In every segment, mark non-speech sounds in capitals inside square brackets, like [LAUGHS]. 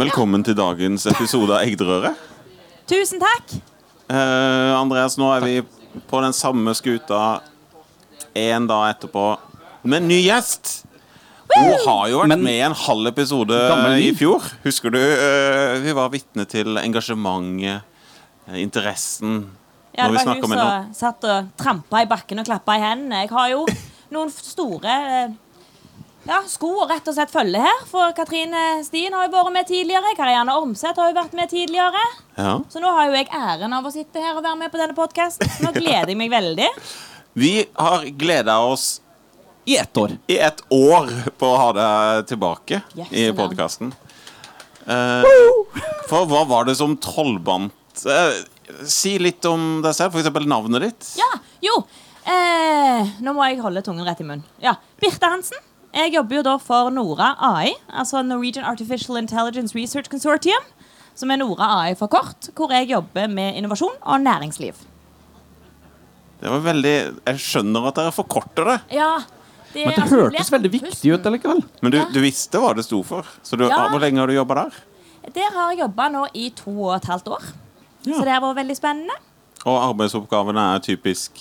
Velkommen til dagens episode av Eggdrøret. Tusen takk. Eh, Andreas, nå er vi på den samme skuta en dag etterpå med en ny gjest. Hun har jo vært Men- med i en halv episode i fjor. Husker du? eh, vi var vitne til engasjementet, eh, interessen Ja, det var hun som satt og trampa i bakken og klappa i hendene. Jeg har jo noen store eh, ja, sko og rett og slett følge her. For Katrine Stien har jo vært med tidligere. Karianne Ormseth har jo vært med tidligere. Ja. Så nå har jo jeg æren av å sitte her og være med på denne podkasten. Nå gleder jeg meg veldig. Vi har gleda oss I ett år. i et år på å ha deg tilbake Yes, i podkasten. Uh, for hva var det som trollbandt uh, Si litt om deg selv, f.eks. navnet ditt. Ja, jo. uh, nå må jeg holde tungen rett i munnen. Ja, Birte Hansen. Jeg jobber jo da for Nora AI, altså Norwegian Artificial Intelligence Research Consortium. Som er Nora AI for kort, hvor jeg jobber med innovasjon og næringsliv. Det var veldig Jeg skjønner at dere forkorter det, Ja, det, Men det altså, hørtes veldig viktig ut allikevel. men du, Ja. du visste hva det sto for. Så du, Ja. Hvor lenge har du jobba der? Der har jeg jobba nå i to og et halvt år. Ja. Så det har vært veldig spennende. Og arbeidsoppgavene er typisk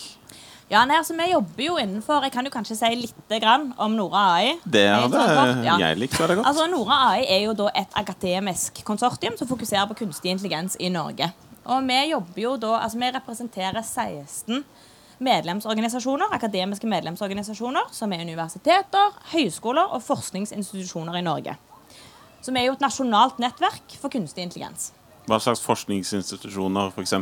Ja, nei, altså Vi jobber jo innenfor Jeg kan jo kanskje si litt grann om Nora AI. Det hadde ja. jeg likt veldig godt. Altså, Nora AI er jo da et akademisk konsortium som fokuserer på kunstig intelligens i Norge. Og vi jobber jo da, altså vi representerer 16 medlemsorganisasjoner, akademiske medlemsorganisasjoner, som er universiteter, høyskoler og forskningsinstitusjoner i Norge. Så vi er jo et nasjonalt nettverk for kunstig intelligens. Hva slags forskningsinstitusjoner, f.eks.?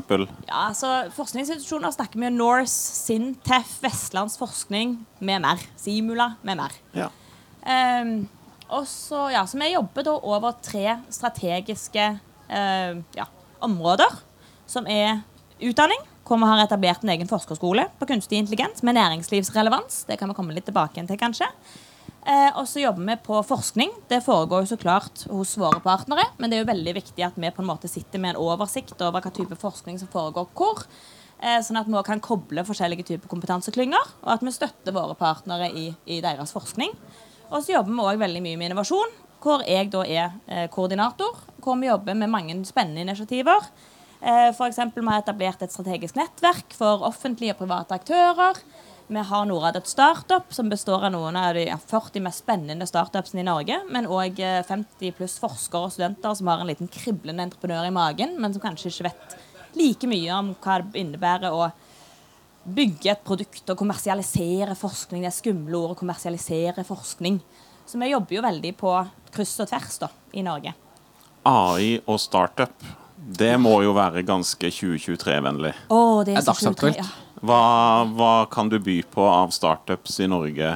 Ja, altså Forskningsinstitusjoner snakker vi Norse, SINTEF, Vestlands forskning med mer. Simula med mer. Ja. Um, også, ja, så vi jobber da over tre strategiske uh, ja, områder, som er utdanning, hvor vi har etablert en egen forskerskole på kunstig intelligens med næringslivsrelevans. Det kan vi komme litt tilbake til, kanskje. Eh, og så jobber vi på forskning. Det foregår jo så klart hos våre partnere, men det er jo veldig viktig at vi på en måte sitter med en oversikt over hva type forskning som foregår hvor. Eh, sånn at vi kan koble forskjellige typer kompetanseklynger, og at vi støtter våre partnere i, i deres forskning. Og så jobber vi òg veldig mye med innovasjon, hvor jeg da er eh, koordinator. Hvor vi jobber med mange spennende initiativer. Eh, eksempel, vi har etablert et strategisk nettverk for offentlige og private aktører. Vi har Norad startup, som består av noen av de 40 mest spennende startupsene i Norge. Men òg 50 pluss forskere og studenter som har en liten kriblende entreprenør i magen, men som kanskje ikke vet like mye om hva det innebærer å bygge et produkt og kommersialisere forskning. Det er skumle ord å kommersialisere forskning. Så vi jobber jo veldig på kryss og tvers da, i Norge. AI og startup. Det må jo være ganske 2023-vennlig. Å, det er Er så dagsaktuelt. kult, Ja. Hva, hva kan du by på av startups i Norge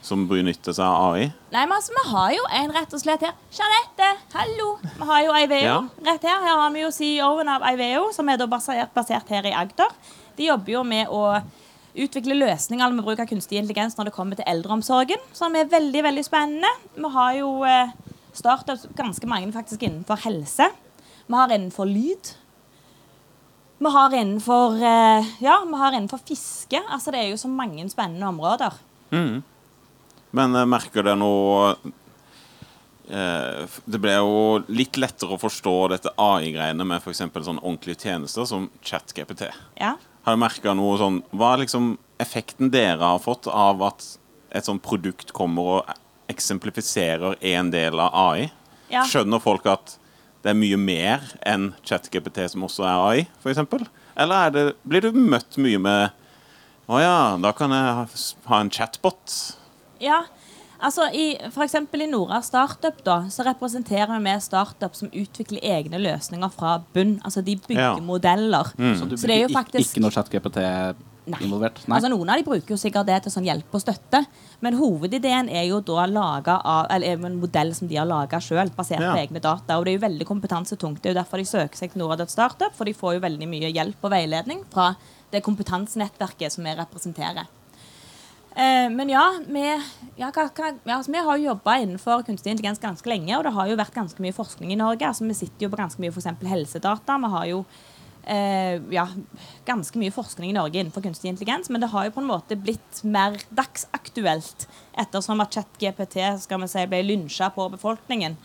som benytter seg av AI? Nei, men altså, Vi har jo en rett og slett her. Jeanette, hallo! Vi har jo Iveo Ja. rett her. Her har vi jo CEO-en av Iveo, som er da basert, basert her i Agder. De jobber jo med å utvikle løsninger med bruk av kunstig intelligens når det kommer til eldreomsorgen, som er veldig veldig spennende. Vi har jo eh, startups ganske mange faktisk innenfor helse. Vi har innenfor lyd. Vi har innenfor eh, ja, vi har innenfor fiske. Altså, det er jo så mange spennende områder. Men eh, merker dere noe eh, Det ble jo litt lettere å forstå dette AI-greiene med f.eks. sånn ordentlige tjenester som ChatGPT. Ja. Har du merka noe sånn Hva er liksom effekten dere har fått av at et sånt produkt kommer og eksemplifiserer en del av AI? Ja. Skjønner folk at det er mye mer enn ChatGPT som også er AI, f.eks.? Eller er det, blir du møtt mye med Å ja, da kan jeg ha, en chatbot. Ja, altså i, for eksempel i Nora Startup da, så representerer vi med startup som utvikler egne løsninger fra bunn. Altså de bygger Ja. modeller. Så du Så det er jo bruker ikk- faktisk- ikke noe ChatGPT Nei. involvert? Nei. Altså Noen av de bruker jo sikkert det til sånn hjelp og støtte, men hovedideen er jo da laget av, eller er en modell som de har laga sjøl, basert Ja. på egne data. Og det er jo veldig kompetansetungt. Det er jo derfor de søker seg til Norad Startup, for de får jo veldig mye hjelp og veiledning fra det kompetansenettverket som vi representerer. Eh, men ja, vi, ja, hva, hva, ja altså, vi har jo jobba innenfor kunstig intelligens ganske lenge, og det har jo vært ganske mye forskning i Norge. Altså, vi sitter jo på ganske mye eksempel helsedata. Vi har jo eh, ja, ganske mye forskning i Norge innenfor kunstig intelligens, men det har jo på en måte blitt mer dagsaktuelt ettersom at ChatGPT skal vi si, ble lynsja på befolkningen.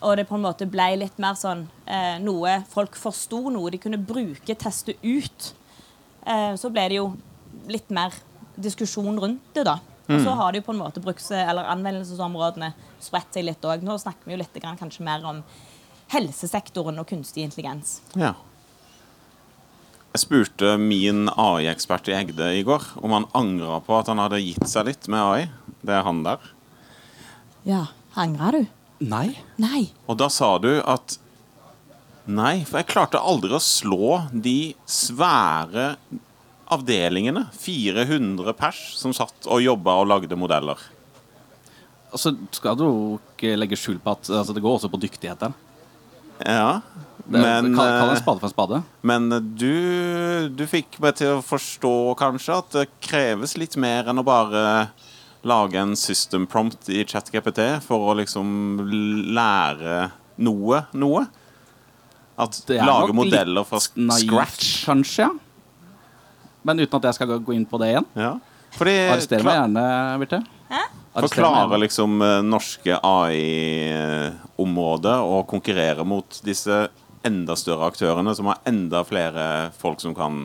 Og det på en måte ble litt mer sånn eh, noe folk forsto, noe de kunne bruke, teste ut. Eh, så ble det jo litt mer diskusjon rundt det, da. Og så har det jo på en måte bruks- eller anvendelsesområdene spredt seg litt òg. Nå snakker vi jo litt grann, kanskje mer om helsesektoren og kunstig intelligens. Ja. Jeg spurte min AI-ekspert i Egde i går om han angra på at han hadde gitt seg litt med AI. Det er han der. Ja, Angra du? Nei. Nei. Og da sa du at Nei, for jeg klarte aldri å slå de svære avdelingene. 400 pers som satt og jobba og lagde modeller. Altså, skal du ikke legge skjul på at altså, det går også på dyktighet der. Ja, Det, men, kall, kall en eh, spade for en spade. men du, du fikk meg til å forstå kanskje at det kreves litt mer enn å bare lage en system prompt i ChatGPT for å liksom lære noe. Noe. At Det er lage nok modeller fra naivt, scratch. Kanskje, ja. Men uten at jeg skal gå- inn på det igjen. Ja. Fordi Arrester meg gjerne, Birte. Gjerne. liksom eh, norske AI-områder og konkurrere mot disse enda større aktørene som har enda flere folk som kan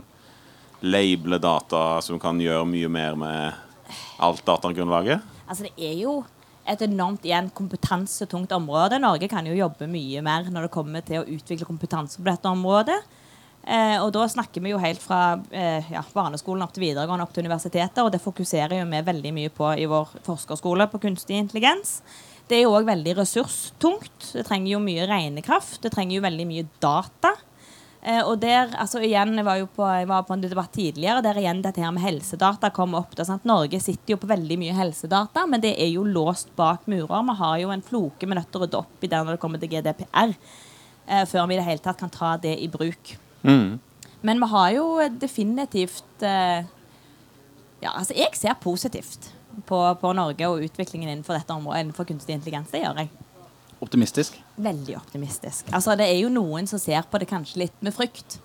label data, som kan gjøre mye mer med alt datagrunnlaget? Altså, det er jo et enormt igjen kompetansetungt område. Norge kan jo jobbe mye mer når det kommer til å utvikle kompetanse på dette området. Eh, og da snakker vi jo helt fra eh, ja, barneskolen opp til videregående, opp til universiteter, og det fokuserer jo vi veldig mye på i vår forskerskole på kunstig intelligens. Det er jo òg veldig ressurstungt. Det trenger jo mye regnekraft. Det trenger jo veldig mye data. Eh, og der, altså igjen, Jeg var jo på, jeg var på en debatt tidligere der igjen dette her med helsedata kom opp. Da, sant? Norge sitter jo på veldig mye helsedata, men det er jo låst bak murer. Vi har jo en floke vi er nødt til å rydde opp i der når det kommer til GDPR, eh, før vi i det hele tatt kan ta det i bruk. Men vi har jo definitivt eh, Ja, altså jeg ser positivt på, på Norge og utviklingen innenfor dette området, innenfor kunstig intelligens. Det gjør jeg. Optimistisk. Veldig optimistisk. Altså, det er jo noen som ser på det kanskje litt med frykt.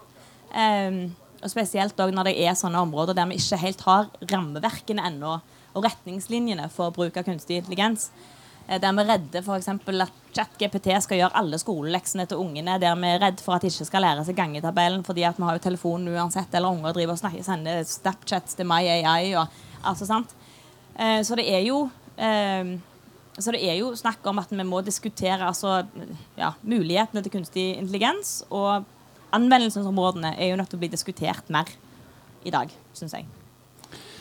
Um, og spesielt når det er sånne områder der vi ikke helt har rammeverkene ennå, og retningslinjene for bruk av kunstig intelligens. Eh, Der vi er redde for eksempel at ChatGPT skal gjøre alle skoleleksene til ungene. Der vi er redde for at de ikke skal lære seg gangetabellen fordi at vi har jo telefonen uansett, eller unger driver og snakker, sender Snapchats til MyAI og altså sant. Eh, Så det er jo eh, så det er jo snakk om at vi må diskutere altså, ja, mulighetene til kunstig intelligens. Og anvendelsesområdene er jo nødt til å bli diskutert mer i dag, syns jeg.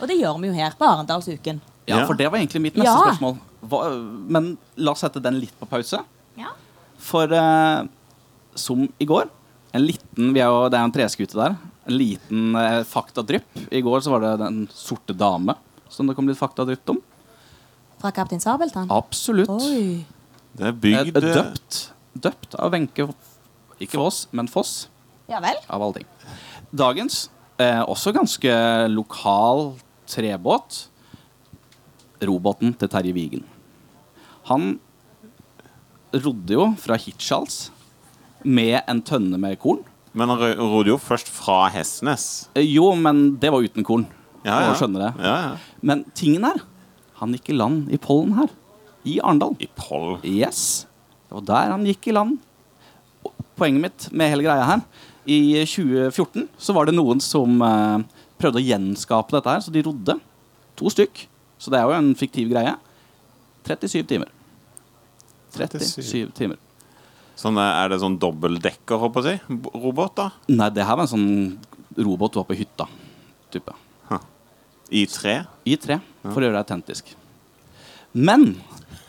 Og det gjør vi jo her på Arendalsuken. Ja, Ja. for det var egentlig mitt neste Ja. spørsmål. Hva, men la oss sette den litt på pause. Ja. For eh, som i går en liten, vi er jo, Det er jo en treskute der. En liten eh, faktadrypp. I går så var det Den sorte dame som det kom litt dritt om. Fra Kaptein Sabeltann? Absolutt. Oi. Det er Eh, bygd eh, døpt, døpt av Wenche Ikke Voss, men Foss. Ja vel? Av alle ting. Dagens, eh, også ganske lokal trebåt. Robåten til Terje Vigen. Han rodde jo fra Hirtshals med en tønne med korn. Men han rodde jo først fra Hestnes. Eh, Jo, men det var uten korn. Ja, ja. Må skjønne det. Ja, ja. Men tingen er, han gikk i land i pollen her. I Arendal. I Pollen? Yes. Det var der han gikk i land. Og Poenget mitt med hele greia her I 2014 så var det noen som eh, prøvde å gjenskape dette her, så de rodde. To stykk. Så det er jo en fiktiv greie. 37 timer. 37 timer. Sånn, eh, er det sånn dobbeltdekker, håper jeg? Robot, da? Nei, det her var en sånn robot du har på hytta. Type. I tre? I tre, for å gjøre det autentisk. Men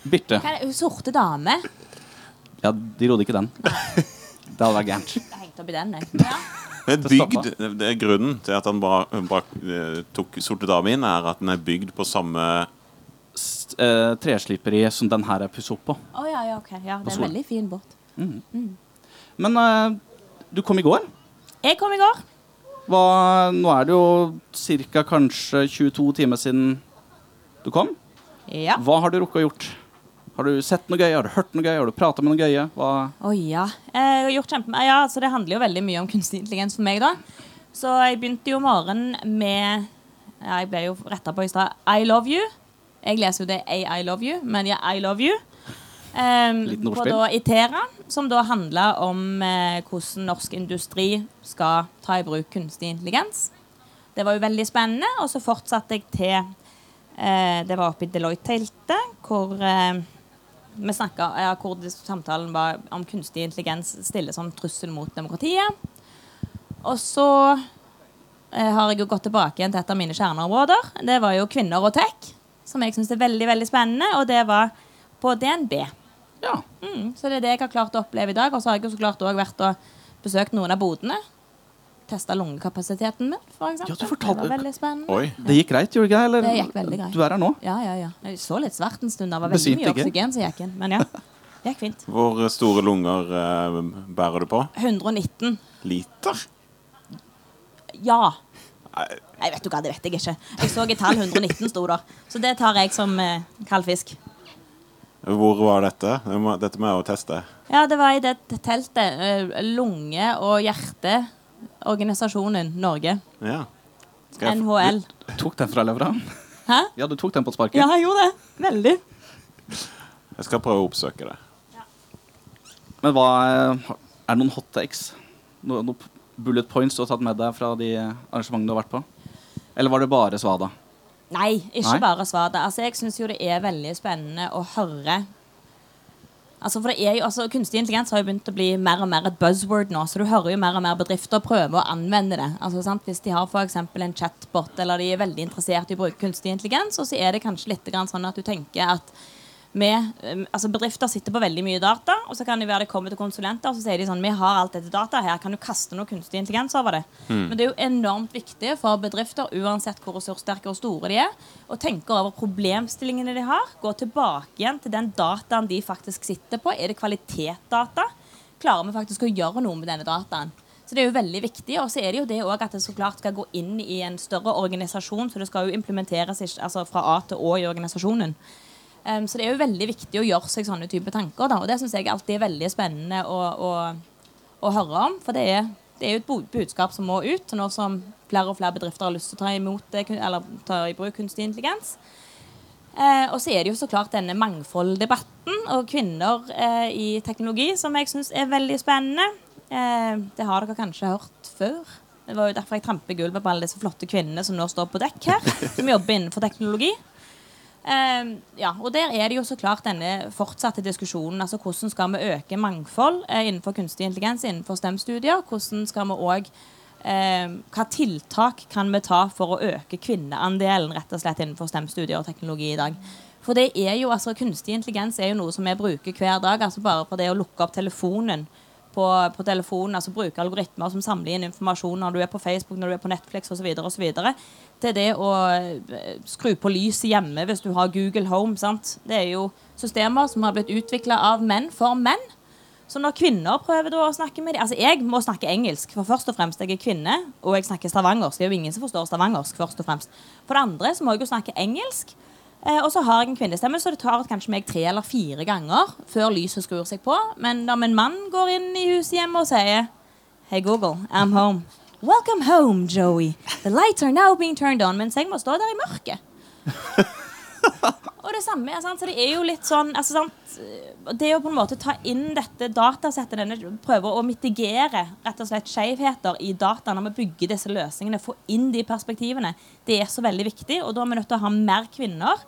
Birte Hva er det? Hun sorte dame? Ja, de rodde ikke den. Det hadde vært gærent. Jeg hengte opp i den, jeg. Ja. Det er bygd, det er Grunnen til at han bare, bare eh, tok Sorte dame inn, er at den er bygd på samme S- eh, tresliperi som den her er pusset opp på. Å ja, ja, ok. Ja, det er en veldig fin båt. Men eh, du kom i går. Jeg kom i går. Hva, nå er det jo ca. kanskje 22 timer siden du kom. Ja. Hva har du rukket å gjort? Har du sett noe gøy? Har du hørt noe gøy? Har du prata med noen gøye? Hva oh, ja. Jeg har gjort kjempe... Ja, altså, det handler jo veldig mye om kunstig intelligens for meg, da. Så jeg begynte jo morgenen med ja, Jeg ble jo retta på i stad. I love you. Jeg leser jo det I love you, men ja, I love you. Um, på da Itera, som da handla om eh, hvordan norsk industri skal ta i bruk kunstig intelligens. Det var jo veldig spennende. Og så fortsatte jeg til eh, Det var oppe i Deloitte-teltet, hvor eh, vi snakket, ja, hvor samtalen var om kunstig intelligens stille som trussel mot demokratiet. Og så eh, har jeg jo gått tilbake igjen til et av mine kjerneområder. Det var jo kvinner og tech, som jeg syns er veldig veldig spennende. Og det var på DNB. Ja. Mm, så det er det jeg har klart å oppleve i dag. Og så har jeg jo så klart òg vært og besøkt noen av bodene. Testa lungekapasiteten min, for eksempel. Ja, du fortalte- Det var veldig spennende. Oi. Det gikk greit, gjorde det ikke det? Det gikk veldig greit. Du er her nå? Ja, ja, ja. Jeg så litt svart en stund. Det var veldig mye oksygen som gikk inn. Men ja, [LAUGHS] det gikk fint. Hvor store lunger eh, bærer du på? 119. Liter? Ja. Nei, Nei, vet du hva, det vet jeg ikke. Jeg så et tall 119 sto der. Så det tar jeg som eh, kald fisk. Hvor var dette? Dette må jeg jo teste. Ja, det var i det teltet. eh, Lunge- og hjerteorganisasjonen Norge. Ja. Skal jeg f- NHL. Tok den fra levra? Hæ? Ja, du tok den på sparket? Ja, jeg gjorde det. Veldig. Jeg skal prøve å oppsøke det. Men hva er Er det noen hot takes? Noen noe bullet points du har tatt med deg fra de arrangementene du har vært på? Eller var det bare svada? Nei, ikke Nei? bare svada. Altså, jeg syns jo det er veldig spennende å høre Altså, for det er jo, altså, Kunstig intelligens har jo begynt å bli mer og mer et buzzword nå. Så du hører jo mer og mer bedrifter prøve å anvende det. Altså, sant? Hvis de har eksempel en chatbot, eller de er veldig interessert i å bruke kunstig intelligens, og så er det kanskje litt grann sånn at du tenker at med, um, altså Bedrifter sitter på veldig mye data, og så kan det være det kommer til konsulenter, og så sier de sånn Vi har alt dette data her, kan du kaste noe kunstig intelligens over det? Men det er jo enormt viktig for bedrifter, uansett hvor ressurssterke og store de er, å tenke over problemstillingene de har, gå tilbake igjen til den dataen de faktisk sitter på. Er det kvalitetsdata? Klarer vi faktisk å gjøre noe med denne dataen? Så det er jo veldig viktig. Og så er det jo det også at det så klart skal gå inn i en større organisasjon, så det skal jo implementeres altså fra A til Å i organisasjonen. Um, så det er jo veldig viktig å gjøre seg sånne type tanker. Da. Og det syns jeg alltid er veldig spennende å, å, å høre om. For det er, det er jo et budskap som må ut, nå som flere og flere bedrifter har lyst til å ta, imot det, eller ta i bruk kunstig intelligens. Eh, og så er det jo så klart denne mangfolddebatten og kvinner eh, i teknologi, som jeg syns er veldig spennende. Eh, det har dere kanskje hørt før. Det var jo derfor jeg tramper gulvet på alle disse flotte kvinnene som nå står på dekk her, som jobber innenfor teknologi. Eh, ja, og der er det jo så klart denne fortsatte diskusjonen. altså Hvordan skal vi øke mangfold eh, innenfor kunstig intelligens, innenfor STEM-studier? Hvordan skal vi òg eh, Hva tiltak kan vi ta for å øke kvinneandelen rett og slett innenfor STEM-studier og teknologi i dag? For det er jo, altså Kunstig intelligens er jo noe som vi bruker hver dag. altså Bare for det å lukke opp telefonen på, på telefonen, altså bruke algoritmer som samler inn informasjon når du er på Facebook, når du er på Netflix osv. Til det å eh, skru på lyset hjemme hvis du har Google Home. sant? Det er jo systemer som har blitt utvikla av menn for menn. Så når kvinner prøver å snakke med dem Altså, jeg må snakke engelsk, for først og fremst jeg er kvinne, og jeg snakker stavangersk. Det er jo ingen som forstår stavangersk, først og fremst. For det andre så må jeg jo snakke engelsk. Eh, og så har jeg en kvinnestemme, så det tar kanskje meg tre eller fire ganger før lyset skrur seg på. Men om en mann går inn i huset hjemme og sier Hei, Google, I'm home. Welcome home, Joey. The lights are now being turned on. Mens jeg må stå der i mørket. [LAUGHS] Det samme sant, så det er jo litt sånn altså, Det å på en måte ta inn dette datasettet, denne, prøve å mitigere rett og slett skjevheter i data når vi bygger disse løsningene, få inn de perspektivene, det er så veldig viktig. Og da er vi nødt til å ha mer kvinner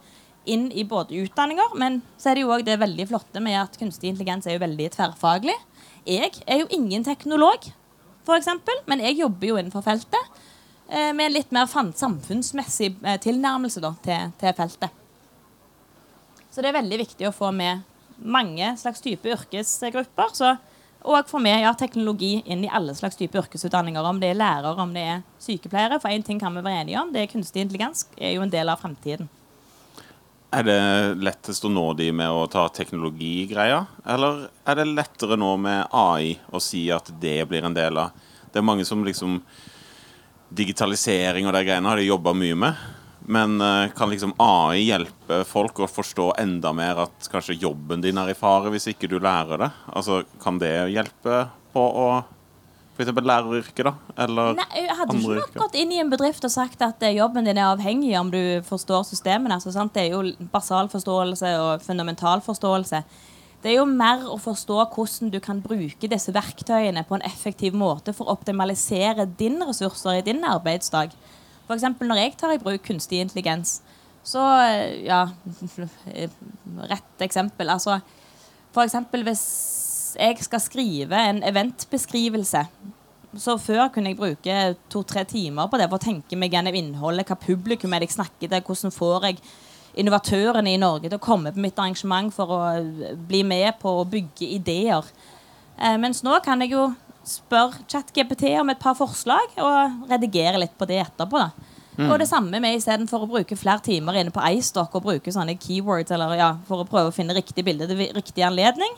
inn i både utdanninger, men så er det jo òg det veldig flotte med at kunstig intelligens er jo veldig tverrfaglig. Jeg er jo ingen teknolog, eksempel, men jeg jobber jo innenfor feltet. eh, Med en litt mer samfunnsmessig eh, tilnærmelse da, til, til feltet. Så det er veldig viktig å få med mange slags type yrkesgrupper. Så, og få med ja, teknologi inn i alle slags type yrkesutdanninger. Om det er lærere, om det er sykepleiere. For én ting kan vi være enige om, det er kunstig intelligens er jo en del av fremtiden. Er det lettest å nå de med å ta teknologigreia, eller er det lettere nå med AI å si at det blir en del av Det er mange som liksom Digitalisering og de greiene har de jobba mye med, Men eh, kan liksom AI hjelpe folk å forstå enda mer at kanskje jobben din er i fare hvis ikke du lærer det? Altså, Kan det hjelpe på å f.eks. læreryrket, da? Eller Nei, jeg hadde andre ikke nok gått inn i en bedrift og sagt at eh, jobben din er avhengig om du forstår systemene. Altså, sant? Det er jo basal forståelse og fundamental forståelse. Det er jo mer å forstå hvordan du kan bruke disse verktøyene på en effektiv måte for å optimalisere dine ressurser i din arbeidsdag. F.eks. når jeg tar i bruk kunstig intelligens, så Ja, [LAUGHS] rett eksempel. Altså f.eks. hvis jeg skal skrive en eventbeskrivelse så før kunne jeg bruke to-tre timer på det for å tenke meg gjennom innholdet, hva publikum er det jeg snakker til, hvordan får jeg innovatørene i Norge til å komme på mitt arrangement for å bli med på å bygge ideer. Eh, mens nå kan jeg jo spørre ChatGPT om et par forslag og redigere litt på det etterpå. da. Og det samme med istedenfor å bruke flere timer inne på iStock og bruke sånne keywords eller ja, for å prøve å finne riktig bilde til riktig anledning,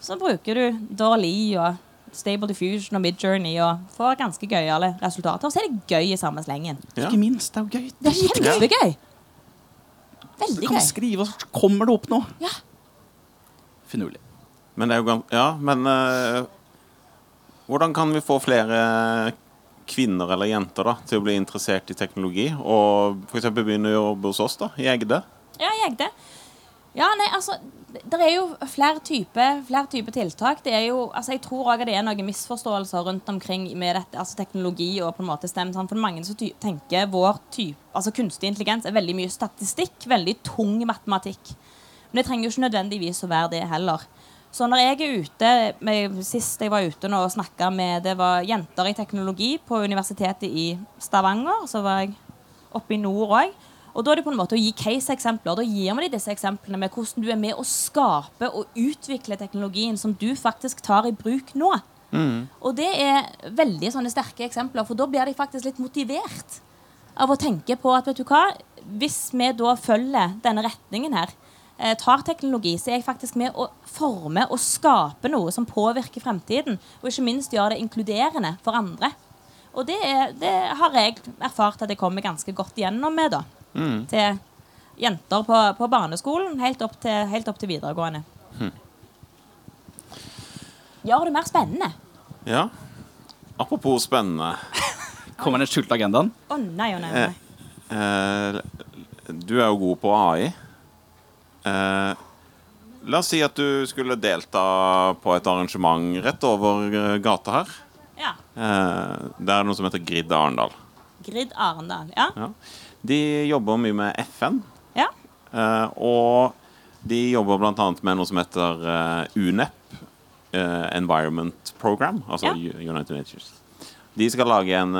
så bruker du Dorli og Stable Diffusion og Midjourney og får ganske gøyale resultater. Og så er det gøy i samme slengen. Ja. Ikke minst, det er jo gøy. Det er kjempegøy. Du Veldig kan gøy. skrive, og så kommer det opp noe. Ja. Finurlig. Men det er jo gans Ja, men eh, hvordan kan vi få flere kvinner eller jenter da til å bli interessert i teknologi? Og f.eks. begynne å jobbe hos oss, da, i Egde? Ja, jeg det. Ja, nei, altså Det er jo flere typer typer tiltak. Det er jo, altså Jeg tror også det er noen misforståelser rundt omkring med dette, altså teknologi og på en måte STEM. For mange som tenker vår type, altså kunstig intelligens er veldig mye statistikk, veldig tung matematikk. Men det trenger jo ikke nødvendigvis å være det heller. Så når jeg er ute med, Sist jeg var ute nå og snakka med Det var jenter i teknologi på Universitetet i Stavanger. Så var jeg oppe i nord òg. Og da er det på en måte å gi case-eksempler. Da gir vi de disse eksemplene med hvordan du er med å skape og utvikle teknologien som du faktisk tar i bruk nå. Og det er veldig sånne sterke eksempler, for da blir de faktisk litt motivert av å tenke på at vet du hva, hvis vi da følger denne retningen her, tar teknologi, så er jeg faktisk med å forme og skape noe som påvirker fremtiden, og ikke minst gjør det inkluderende for andre. Og det, er, det har jeg erfart at jeg kommer ganske godt igjennom med, da. Til jenter på, på barneskolen, helt opp til, helt opp til videregående. Gjør det mer spennende. Ja. Apropos spennende. [LAUGHS] Kommer den skjulte agendaen? Å nei, å nei, å nei. Eh, du er jo god på AI. Eh, la oss si at du skulle delta på et arrangement rett over eh, gata her. Ja. Eh, det er noe som heter Grid Arendal. Grid Arendal. Ja. Ja. De jobber mye med FN. ja. Eh, og de jobber bl.a. med noe som heter eh, UNEP, eh, Environment Program, altså Ja. United Nations. De skal lage en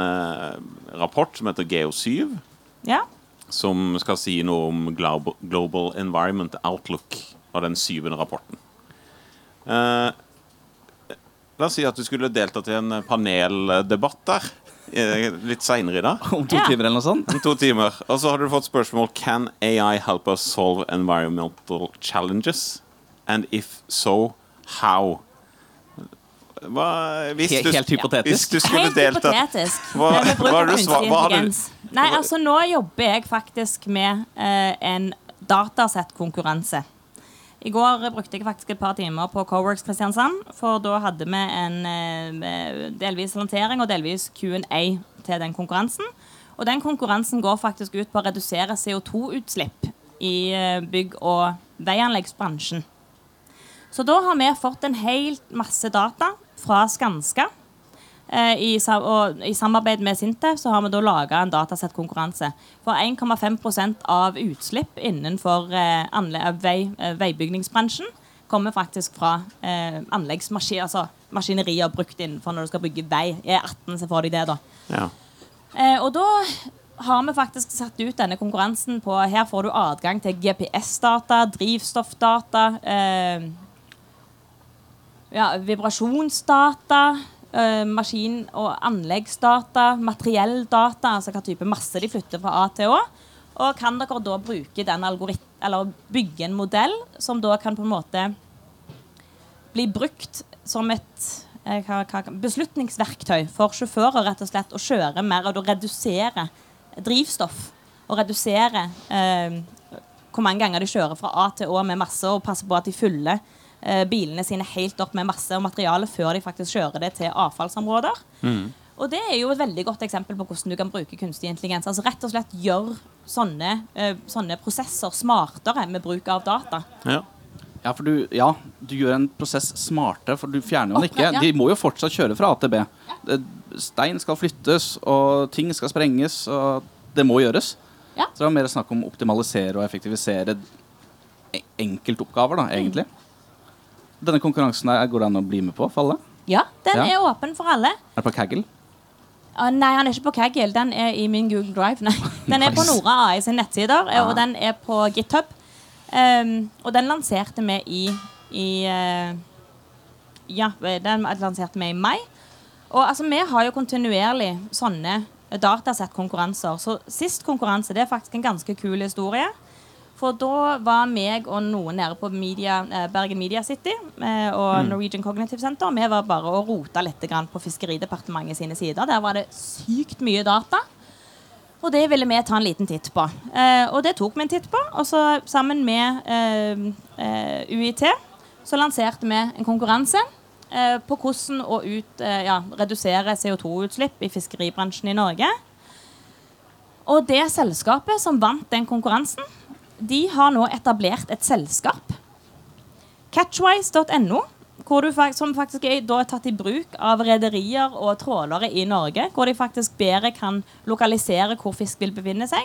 rapport som heter GEO7, ja. Som skal si noe om Global, Environment Outlook av den syvende rapporten. Eh, la oss si at du skulle deltatt i en paneldebatt der eh, litt seinere i dag. Om to timer eller noe sånt? Om to timer. Og så har du fått spørsmål Can AI help us solve environmental challenges? And if so, how? Hva, hvis Helt- du, helt hypotetisk. Hvis du skulle Helt deltatt hypotetisk. Hva- Men hva du svar- hva har du- Nei, altså nå jobber jeg faktisk med eh, en datasettkonkurranse. I går brukte jeg faktisk et par timer på Coworks Kristiansand, for da hadde vi en eh, delvis lansering og delvis Q&A til den konkurransen. Og den konkurransen går faktisk ut på å redusere CO2-utslipp i eh, bygg- og veianleggsbransjen. Så da har vi fått en hel masse data fra Skanska. Eh, i, og I samarbeid med Sintef så har vi da laga en datasettkonkurranse. For 1,5 av utslipp innenfor eh, vei, eh, veibygningsbransjen kommer faktisk fra eh, anleggsmaskin, altså maskinerier brukt innenfor når du skal bygge vei. I 18 så får de det, da. Ja. Eh, og da har vi faktisk satt ut denne konkurransen på Her får du adgang til GPS-data, drivstoffdata, eh, ja, vibrasjonsdata, eh, maskin- og anleggsdata, materielldata, altså hva type masse de flytter fra A til Å. Og kan dere da bruke den eller bygge en modell som da kan på en måte bli brukt som et eh, hva, hva, beslutningsverktøy for sjåfører rett og slett å kjøre mer og da redusere drivstoff Og redusere eh, hvor mange ganger de kjører fra A til Å med masse, og passe på at de fyller bilene sine helt opp med masse og materiale før de faktisk kjører det til avfallsområder. Og det er jo et veldig godt eksempel på hvordan du kan bruke kunstig intelligens. Altså rett og slett gjøre sånne, eh, sånne prosesser smartere med bruk av data. Ja. Ja, for du, ja, du gjør en prosess smartere, for du fjerner jo den ikke. De må jo fortsatt kjøre fra A til B. Stein skal flyttes, og ting skal sprenges, og det må gjøres. Ja. Så det er mer snakk om å optimalisere og effektivisere enkeltoppgaver, da, egentlig. Denne konkurransen her, går det an å bli med på for alle? Ja, den Ja. er åpen for alle. Er det på Kaggle? Uh, nei, han er ikke på Kaggle. Den er i min Google Drive. Nei. [LAUGHS] Den er på Nora AI sin nettsider, eh, Ah. og den er på GitHub. Um, og den lanserte vi i, i uh, Ja, den lanserte vi i mai. Og altså, vi har jo kontinuerlig sånne datasettkonkurranser. Så sist konkurranse det er faktisk en ganske kul historie. For da var meg og noen nede på media, eh, Bergen Media City eh, og Norwegian Cognitive Center. Vi var bare og rota litt grann på Fiskeridepartementet sine sider. Der var det sykt mye data. Og det ville vi ta en liten titt på. Eh, og det tok vi en titt på. Og så sammen med UiT så lanserte vi en konkurranse på hvordan å ut, ja, redusere CO2-utslipp i fiskeribransjen i Norge. Og det selskapet som vant den konkurransen, de har nå etablert et selskap. Catchwise.no, som faktisk er tatt i bruk av rederier og trålere i Norge. Hvor de faktisk bedre kan lokalisere hvor fisk vil befinne seg.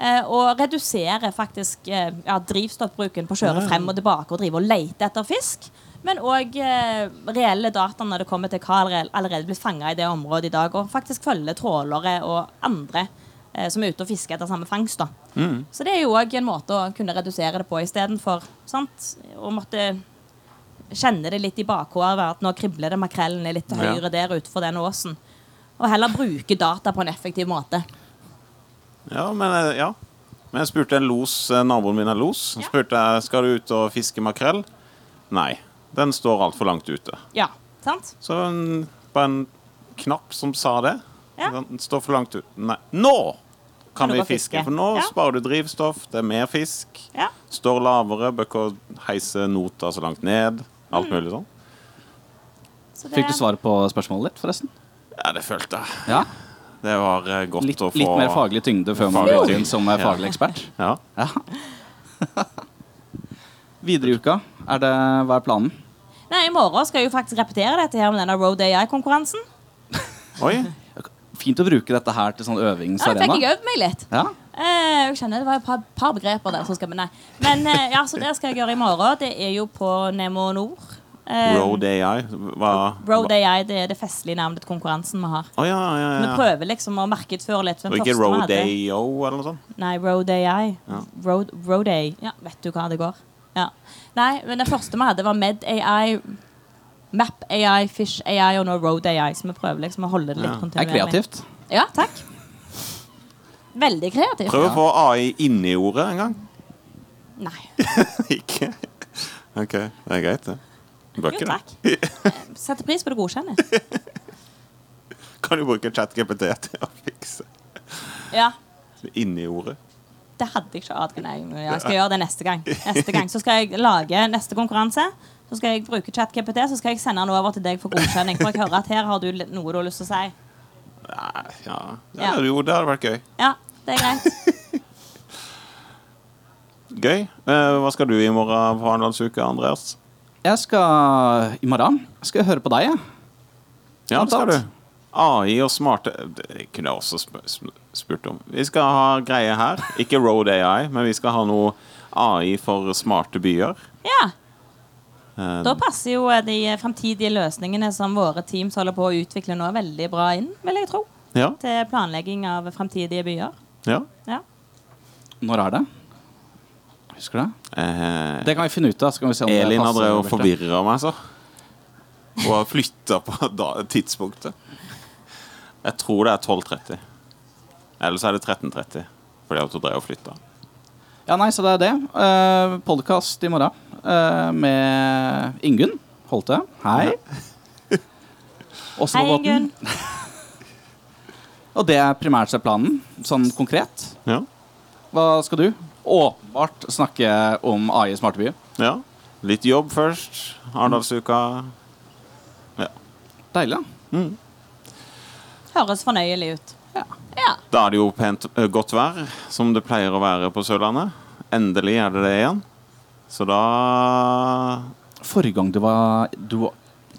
Eh, og redusere faktisk eh, ja, drivstoffbruken på å kjøre frem og tilbake og drive og lete etter fisk. Men òg eh, reelle data når det kommer til hva allerede, blir fanga i det området i dag. Og faktisk følge trålere og andre som er ute og fisker etter samme fangst. da. Så det er jo òg en måte å kunne redusere det på istedenfor å måtte kjenne det litt i bakhodet at nå kribler det makrellen litt til Ja. høyre der utenfor den åsen. Og heller bruke data på en effektiv måte. Ja, men, eh, ja. men jeg spurte en los, eh, naboen min er los. Ja. Spurte jeg, skal du ut og fiske makrell. Nei, den står altfor langt ute. Ja, sant? Så en, på en knapp som sa det. Ja. Den står for langt ut. Nei, nå kan Kan vi fiske, fiske. for nå Ja. sparer du drivstoff, det er mer fisk. Ja. Står lavere, bør ikke heise nota så langt ned. Alt Mm. mulig sånn. Så det- Fikk du svaret på spørsmålet ditt, forresten? Ja, det følte jeg. Ja. Det var eh, godt Litt, å få litt mer faglig tyngde før man går inn som eh, faglig ekspert. Ja. Ja. [LAUGHS] Videre i uka, er det, hva er planen? Nei, I morgen skal jeg jo faktisk repetere dette her med denne Road AI-konkurransen. Oi. [LAUGHS] Fint å bruke dette her til sånn Ja, jeg fikk jeg øvd meg litt. Ja. Eh, jeg kjenner Det var et par, par begreper der som skal Nei. Men eh, ja, så det skal jeg gjøre i morgen. Det er jo på Nemo Nord. Eh, Road AI. Hva Road AI det er det festlige navnet til konkurransen vi har. Oh, ja, ja, Vi ja. prøver liksom å markedsføre litt. Den Og ikke Road AO eller noe sånt? Nei, Road AI. Ja. Road, Road AI. Ja, vet du hva det går? Ja. Nei, men det første vi hadde, var Med AI, Map AI, Fish AI og nå Road AI. Så vi prøver liksom å holde det litt Ja. Det er kontinuerlig. kreativt. Ja, takk. Veldig kreativt. Prøv å få AI inni ordet en gang. Nei. [LAUGHS] ikke? OK, det er greit, det. Bøker, Jo, takk. Eh, Setter pris på det godkjenner. [LAUGHS] Kan du bruke ChatGPT til å fikse Ja. inni ordet? Det hadde jeg ikke adgang Jeg skal gjøre det neste gang. Neste gang så skal jeg lage neste konkurranse. Så skal jeg bruke ChatGPT Så skal jeg sende den over til deg for godkjenning. For jeg hører at her har du noe du har lyst til å si. Nei, ja. Ja. ja. Jo, det hadde vært gøy. Ja, det er greit. [LAUGHS] Gøy. Eh, hva skal du i morgen på Arendalsuka, Andreas? Jeg skal i morgen skal jeg høre på deg, jeg. Ja, det skal du. AI og smarte Det kunne jeg også sp sp spurt om. Vi skal ha greie her. Ikke Road AI, men vi skal ha noe AI for smarte byer. Ja. Eh, Da passer jo eh, de fremtidige løsningene som våre teams holder på å utvikle nå, veldig bra inn, vil jeg tro. ja, Til planlegging av fremtidige byer. ja. Ja. Når er det? Husker du det? Eh, Det kan vi finne ut av. Så kan vi se om Elin det har passer. drevet og Bjarte. forvirra meg, så. Hun har flytta på da, tidspunktet. Jeg tror det er 12.30. Eller så er det 13.30. Fordi at hun drev og flytta. Ja, nei, så det er det. Eh, Podkast i morgen eh, med Ingunn Holte. Hei. [LAUGHS] Hei. Ingunn. [LAUGHS] Og det er primært sett planen, sånn konkret. Ja. Hva skal du? Åpenbart snakke om AI i ja. Litt jobb først. Arendalsuka. Deilig. da. Høres fornøyelig ut. Ja. Ja. Da er det jo pent godt vær, som det pleier å være på Sørlandet. Endelig er det det igjen. Så da Forrige gang du var Du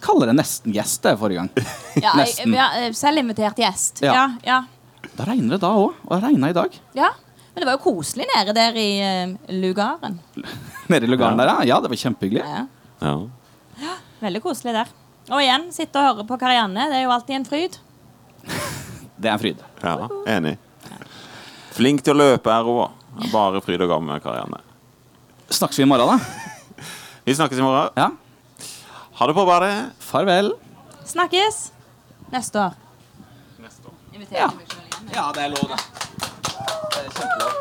kaller det nesten gjest, det, forrige gang. [LAUGHS] Ja, jeg, Nesten. ja, eh, Selvinvitert gjest. Ja. Ja. Ja, Da regner det da òg. Og det regna i dag. ja. Men det var jo koselig nede der i uh, lugaren. [LAUGHS] Nede i lugaren Ja. der, ja. Ja, det var kjempehyggelig. Ja. Ja. Veldig koselig der. Og igjen, sitte og høre på Karianne. Det er jo alltid en fryd. Det er en fryd. ja enig. Flink til å løpe er hun òg. Bare fryd og gammen med Karianne. Snakkes vi i morgen, da? [LAUGHS] Vi snakkes i morgen. Ja. Ha det på badet. Farvel. Snakkes neste år. Ja. meg selv igjen. Ja, det er lov, det. Det er kjempelov.